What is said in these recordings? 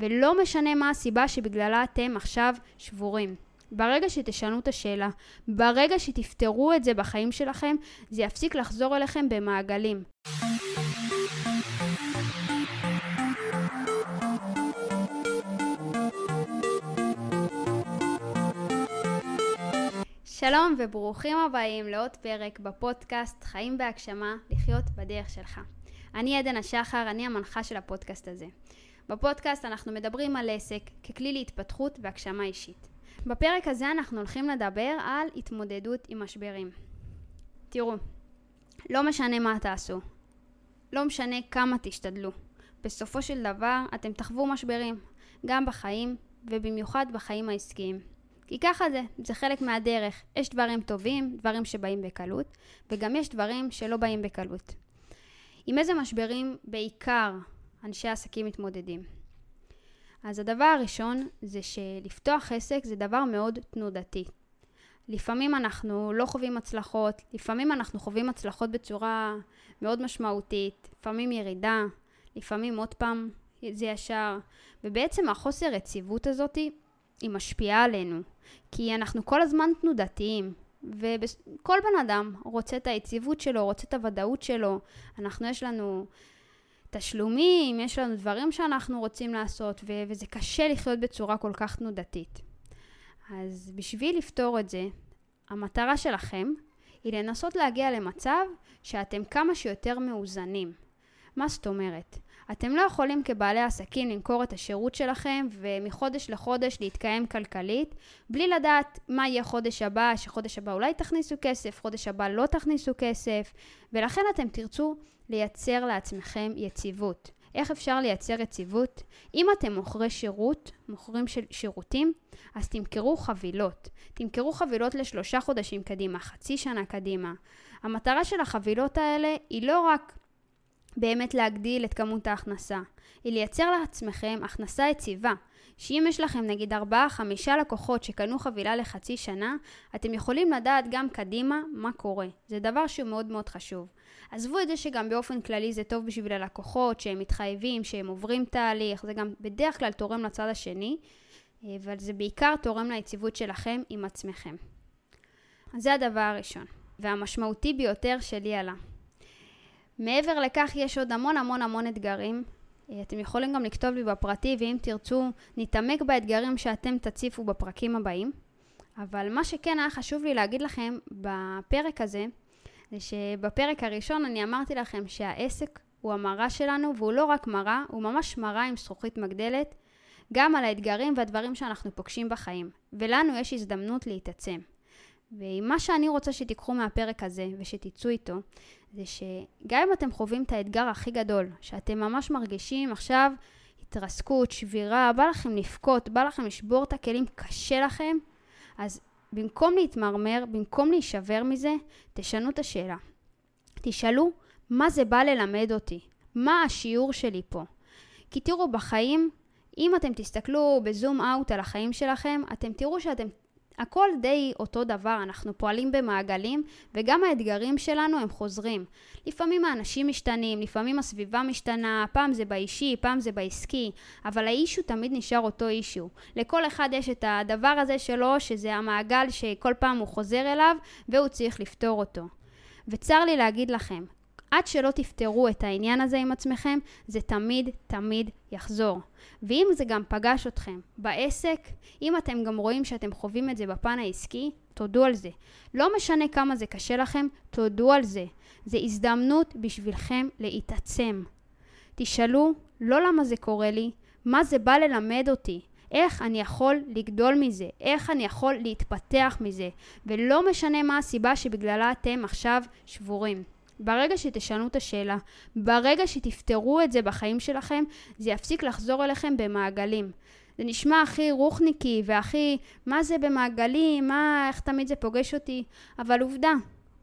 ולא משנה מה הסיבה שבגללה אתם עכשיו שבורים. ברגע שתשנו את השאלה, ברגע שתפתרו את זה בחיים שלכם, זה יפסיק לחזור אליכם במעגלים. שלום וברוכים הבאים לעוד פרק בפודקאסט חיים בהגשמה, לחיות בדרך שלך. אני עדן השחר, אני המנחה של הפודקאסט הזה. בפודקאסט אנחנו מדברים על עסק ככלי להתפתחות והגשמה אישית. בפרק הזה אנחנו הולכים לדבר על התמודדות עם משברים. תראו, לא משנה מה תעשו, לא משנה כמה תשתדלו, בסופו של דבר אתם תחוו משברים, גם בחיים ובמיוחד בחיים העסקיים. כי ככה זה, זה חלק מהדרך. יש דברים טובים, דברים שבאים בקלות, וגם יש דברים שלא באים בקלות. עם איזה משברים בעיקר אנשי עסקים מתמודדים? אז הדבר הראשון זה שלפתוח עסק זה דבר מאוד תנודתי. לפעמים אנחנו לא חווים הצלחות, לפעמים אנחנו חווים הצלחות בצורה מאוד משמעותית, לפעמים ירידה, לפעמים עוד פעם זה ישר, ובעצם החוסר יציבות הזאתי היא משפיעה עלינו, כי אנחנו כל הזמן תנודתיים, וכל בן אדם רוצה את היציבות שלו, רוצה את הוודאות שלו. אנחנו, יש לנו תשלומים, יש לנו דברים שאנחנו רוצים לעשות, ו- וזה קשה לחיות בצורה כל כך תנודתית. אז בשביל לפתור את זה, המטרה שלכם היא לנסות להגיע למצב שאתם כמה שיותר מאוזנים. מה זאת אומרת? אתם לא יכולים כבעלי עסקים למכור את השירות שלכם ומחודש לחודש להתקיים כלכלית בלי לדעת מה יהיה חודש הבא, שחודש הבא אולי תכניסו כסף, חודש הבא לא תכניסו כסף ולכן אתם תרצו לייצר לעצמכם יציבות. איך אפשר לייצר יציבות? אם אתם מוכרי שירות, מוכרים של שירותים, אז תמכרו חבילות. תמכרו חבילות לשלושה חודשים קדימה, חצי שנה קדימה. המטרה של החבילות האלה היא לא רק באמת להגדיל את כמות ההכנסה, היא לייצר לעצמכם הכנסה יציבה, שאם יש לכם נגיד 4-5 לקוחות שקנו חבילה לחצי שנה, אתם יכולים לדעת גם קדימה מה קורה. זה דבר שהוא מאוד מאוד חשוב. עזבו את זה שגם באופן כללי זה טוב בשביל הלקוחות, שהם מתחייבים, שהם עוברים תהליך, זה גם בדרך כלל תורם לצד השני, אבל זה בעיקר תורם ליציבות שלכם עם עצמכם. אז זה הדבר הראשון, והמשמעותי ביותר שלי עלה. מעבר לכך יש עוד המון המון המון אתגרים. אה, אתם יכולים גם לכתוב לי בפרטי, ואם תרצו, נתעמק באתגרים שאתם תציפו בפרקים הבאים. אבל מה שכן היה חשוב לי להגיד לכם בפרק הזה, זה שבפרק הראשון אני אמרתי לכם שהעסק הוא המראה שלנו, והוא לא רק מראה, הוא ממש מראה עם זכוכית מגדלת, גם על האתגרים והדברים שאנחנו פוגשים בחיים. ולנו יש הזדמנות להתעצם. ומה שאני רוצה שתיקחו מהפרק הזה ושתצאו איתו, זה שגם אם אתם חווים את האתגר הכי גדול, שאתם ממש מרגישים עכשיו התרסקות, שבירה, בא לכם לבכות, בא לכם לשבור את הכלים, קשה לכם, אז במקום להתמרמר, במקום להישבר מזה, תשנו את השאלה. תשאלו, מה זה בא ללמד אותי? מה השיעור שלי פה? כי תראו, בחיים, אם אתם תסתכלו בזום אאוט על החיים שלכם, אתם תראו שאתם הכל די אותו דבר, אנחנו פועלים במעגלים וגם האתגרים שלנו הם חוזרים. לפעמים האנשים משתנים, לפעמים הסביבה משתנה, פעם זה באישי, פעם זה בעסקי, אבל האישו תמיד נשאר אותו אישו. לכל אחד יש את הדבר הזה שלו, שזה המעגל שכל פעם הוא חוזר אליו והוא צריך לפתור אותו. וצר לי להגיד לכם, עד שלא תפתרו את העניין הזה עם עצמכם, זה תמיד תמיד יחזור. ואם זה גם פגש אתכם בעסק, אם אתם גם רואים שאתם חווים את זה בפן העסקי, תודו על זה. לא משנה כמה זה קשה לכם, תודו על זה. זה הזדמנות בשבילכם להתעצם. תשאלו לא למה זה קורה לי, מה זה בא ללמד אותי. איך אני יכול לגדול מזה, איך אני יכול להתפתח מזה, ולא משנה מה הסיבה שבגללה אתם עכשיו שבורים. ברגע שתשנו את השאלה, ברגע שתפתרו את זה בחיים שלכם, זה יפסיק לחזור אליכם במעגלים. זה נשמע הכי רוחניקי והכי, מה זה במעגלים, מה, איך תמיד זה פוגש אותי, אבל עובדה,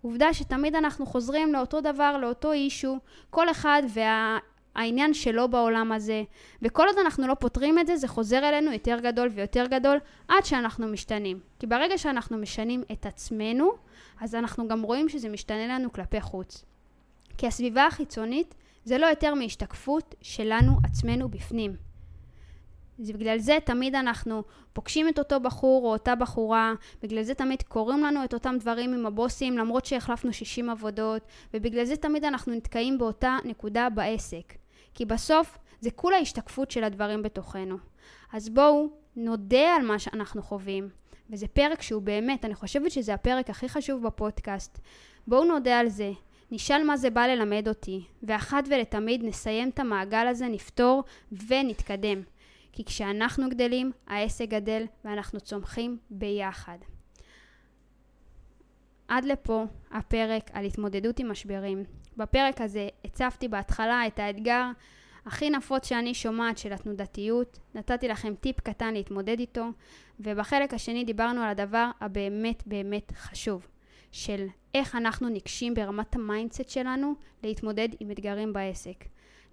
עובדה שתמיד אנחנו חוזרים לאותו דבר, לאותו אישו, כל אחד והעניין שלו בעולם הזה, וכל עוד אנחנו לא פותרים את זה, זה חוזר אלינו יותר גדול ויותר גדול, עד שאנחנו משתנים. כי ברגע שאנחנו משנים את עצמנו, אז אנחנו גם רואים שזה משתנה לנו כלפי חוץ. כי הסביבה החיצונית זה לא יותר מהשתקפות שלנו עצמנו בפנים. זה בגלל זה תמיד אנחנו פוגשים את אותו בחור או אותה בחורה, בגלל זה תמיד קורים לנו את אותם דברים עם הבוסים למרות שהחלפנו 60 עבודות, ובגלל זה תמיד אנחנו נתקעים באותה נקודה בעסק. כי בסוף זה כולה השתקפות של הדברים בתוכנו. אז בואו נודה על מה שאנחנו חווים. וזה פרק שהוא באמת, אני חושבת שזה הפרק הכי חשוב בפודקאסט. בואו נודה על זה. נשאל מה זה בא ללמד אותי, ואחת ולתמיד נסיים את המעגל הזה, נפתור ונתקדם. כי כשאנחנו גדלים, העסק גדל ואנחנו צומחים ביחד. עד לפה הפרק על התמודדות עם משברים. בפרק הזה הצפתי בהתחלה את האתגר הכי נפוץ שאני שומעת של התנודתיות, נתתי לכם טיפ קטן להתמודד איתו, ובחלק השני דיברנו על הדבר הבאמת באמת חשוב, של איך אנחנו ניגשים ברמת ה mindset שלנו להתמודד עם אתגרים בעסק.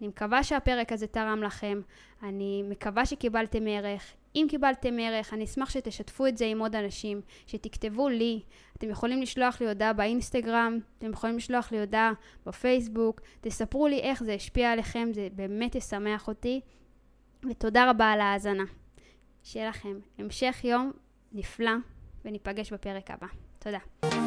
אני מקווה שהפרק הזה תרם לכם, אני מקווה שקיבלתם ערך. אם קיבלתם ערך, אני אשמח שתשתפו את זה עם עוד אנשים, שתכתבו לי. אתם יכולים לשלוח לי הודעה באינסטגרם, אתם יכולים לשלוח לי הודעה בפייסבוק, תספרו לי איך זה השפיע עליכם, זה באמת ישמח אותי. ותודה רבה על ההאזנה. שיהיה לכם המשך יום נפלא, וניפגש בפרק הבא. תודה.